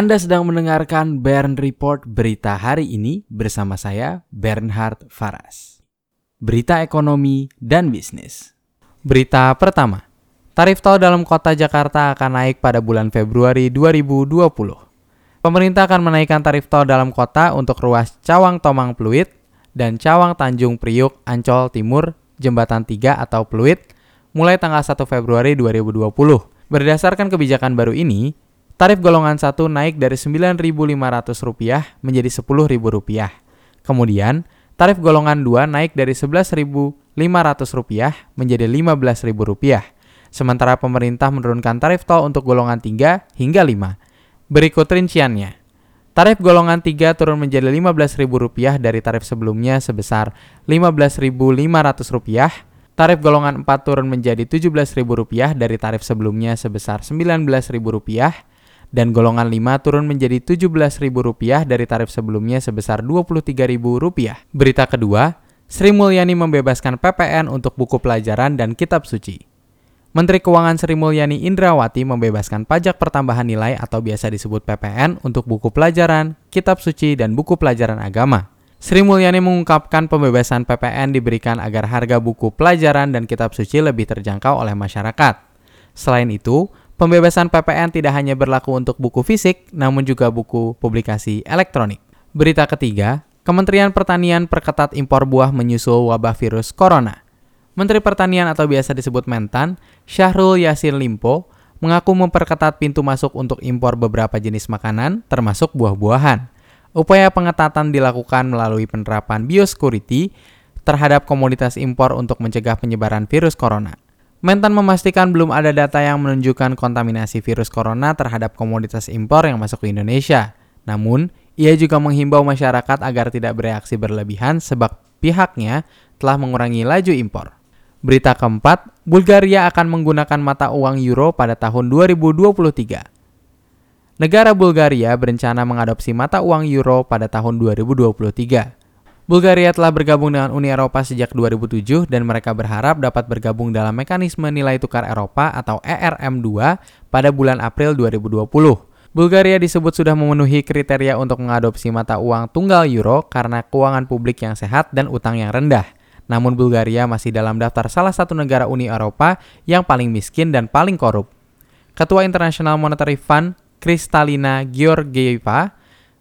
Anda sedang mendengarkan Bern Report berita hari ini bersama saya Bernhard Faras. Berita ekonomi dan bisnis. Berita pertama. Tarif tol dalam kota Jakarta akan naik pada bulan Februari 2020. Pemerintah akan menaikkan tarif tol dalam kota untuk ruas Cawang Tomang Pluit dan Cawang Tanjung Priuk Ancol Timur Jembatan 3 atau Pluit mulai tanggal 1 Februari 2020. Berdasarkan kebijakan baru ini, Tarif golongan 1 naik dari Rp9.500 menjadi Rp10.000. Kemudian, tarif golongan 2 naik dari Rp11.500 menjadi Rp15.000. Sementara pemerintah menurunkan tarif tol untuk golongan 3 hingga 5. Berikut rinciannya. Tarif golongan 3 turun menjadi Rp15.000 dari tarif sebelumnya sebesar Rp15.500. Tarif golongan 4 turun menjadi Rp17.000 dari tarif sebelumnya sebesar Rp19.000 dan golongan 5 turun menjadi Rp17.000 dari tarif sebelumnya sebesar Rp23.000. Berita kedua, Sri Mulyani membebaskan PPN untuk buku pelajaran dan kitab suci. Menteri Keuangan Sri Mulyani Indrawati membebaskan pajak pertambahan nilai atau biasa disebut PPN untuk buku pelajaran, kitab suci, dan buku pelajaran agama. Sri Mulyani mengungkapkan pembebasan PPN diberikan agar harga buku pelajaran dan kitab suci lebih terjangkau oleh masyarakat. Selain itu, Pembebasan PPN tidak hanya berlaku untuk buku fisik, namun juga buku publikasi elektronik. Berita ketiga, Kementerian Pertanian perketat impor buah menyusul wabah virus corona. Menteri Pertanian atau biasa disebut Mentan, Syahrul Yasin Limpo, mengaku memperketat pintu masuk untuk impor beberapa jenis makanan, termasuk buah-buahan. Upaya pengetatan dilakukan melalui penerapan biosecurity terhadap komoditas impor untuk mencegah penyebaran virus corona. Mentan memastikan belum ada data yang menunjukkan kontaminasi virus corona terhadap komoditas impor yang masuk ke Indonesia. Namun, ia juga menghimbau masyarakat agar tidak bereaksi berlebihan sebab pihaknya telah mengurangi laju impor. Berita keempat, Bulgaria akan menggunakan mata uang euro pada tahun 2023. Negara Bulgaria berencana mengadopsi mata uang euro pada tahun 2023. Bulgaria telah bergabung dengan Uni Eropa sejak 2007 dan mereka berharap dapat bergabung dalam mekanisme nilai tukar Eropa atau ERM2 pada bulan April 2020. Bulgaria disebut sudah memenuhi kriteria untuk mengadopsi mata uang tunggal euro karena keuangan publik yang sehat dan utang yang rendah. Namun Bulgaria masih dalam daftar salah satu negara Uni Eropa yang paling miskin dan paling korup. Ketua International Monetary Fund, Kristalina Georgieva,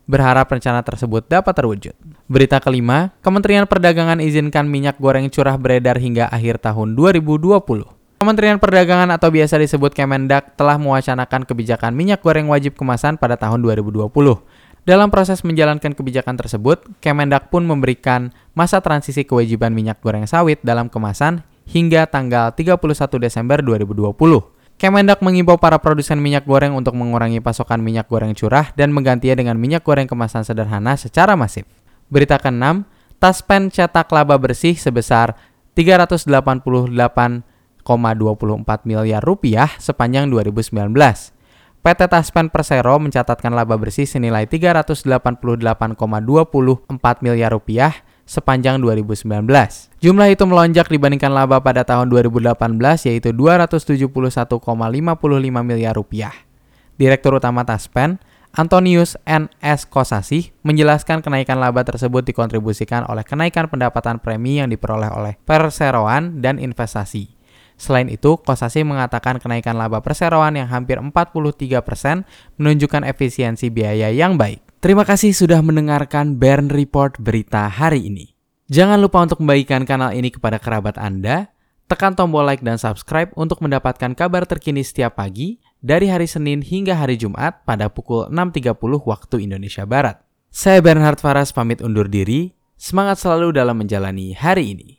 berharap rencana tersebut dapat terwujud. Berita kelima, Kementerian Perdagangan izinkan minyak goreng curah beredar hingga akhir tahun 2020. Kementerian Perdagangan atau biasa disebut Kemendak telah mewacanakan kebijakan minyak goreng wajib kemasan pada tahun 2020. Dalam proses menjalankan kebijakan tersebut, Kemendak pun memberikan masa transisi kewajiban minyak goreng sawit dalam kemasan hingga tanggal 31 Desember 2020. Kemendak mengimbau para produsen minyak goreng untuk mengurangi pasokan minyak goreng curah dan menggantinya dengan minyak goreng kemasan sederhana secara masif. Berita ke-6, Taspen cetak laba bersih sebesar 388,24 miliar rupiah sepanjang 2019. PT Taspen Persero mencatatkan laba bersih senilai 388,24 miliar rupiah sepanjang 2019. Jumlah itu melonjak dibandingkan laba pada tahun 2018 yaitu 271,55 miliar rupiah. Direktur Utama Taspen, Antonius N.S. Kosasi, menjelaskan kenaikan laba tersebut dikontribusikan oleh kenaikan pendapatan premi yang diperoleh oleh perseroan dan investasi. Selain itu, Kosasi mengatakan kenaikan laba perseroan yang hampir 43% menunjukkan efisiensi biaya yang baik. Terima kasih sudah mendengarkan Bern Report berita hari ini. Jangan lupa untuk membagikan kanal ini kepada kerabat Anda, tekan tombol like dan subscribe untuk mendapatkan kabar terkini setiap pagi dari hari Senin hingga hari Jumat pada pukul 6.30 waktu Indonesia Barat. Saya Bernhard Faras pamit undur diri, semangat selalu dalam menjalani hari ini.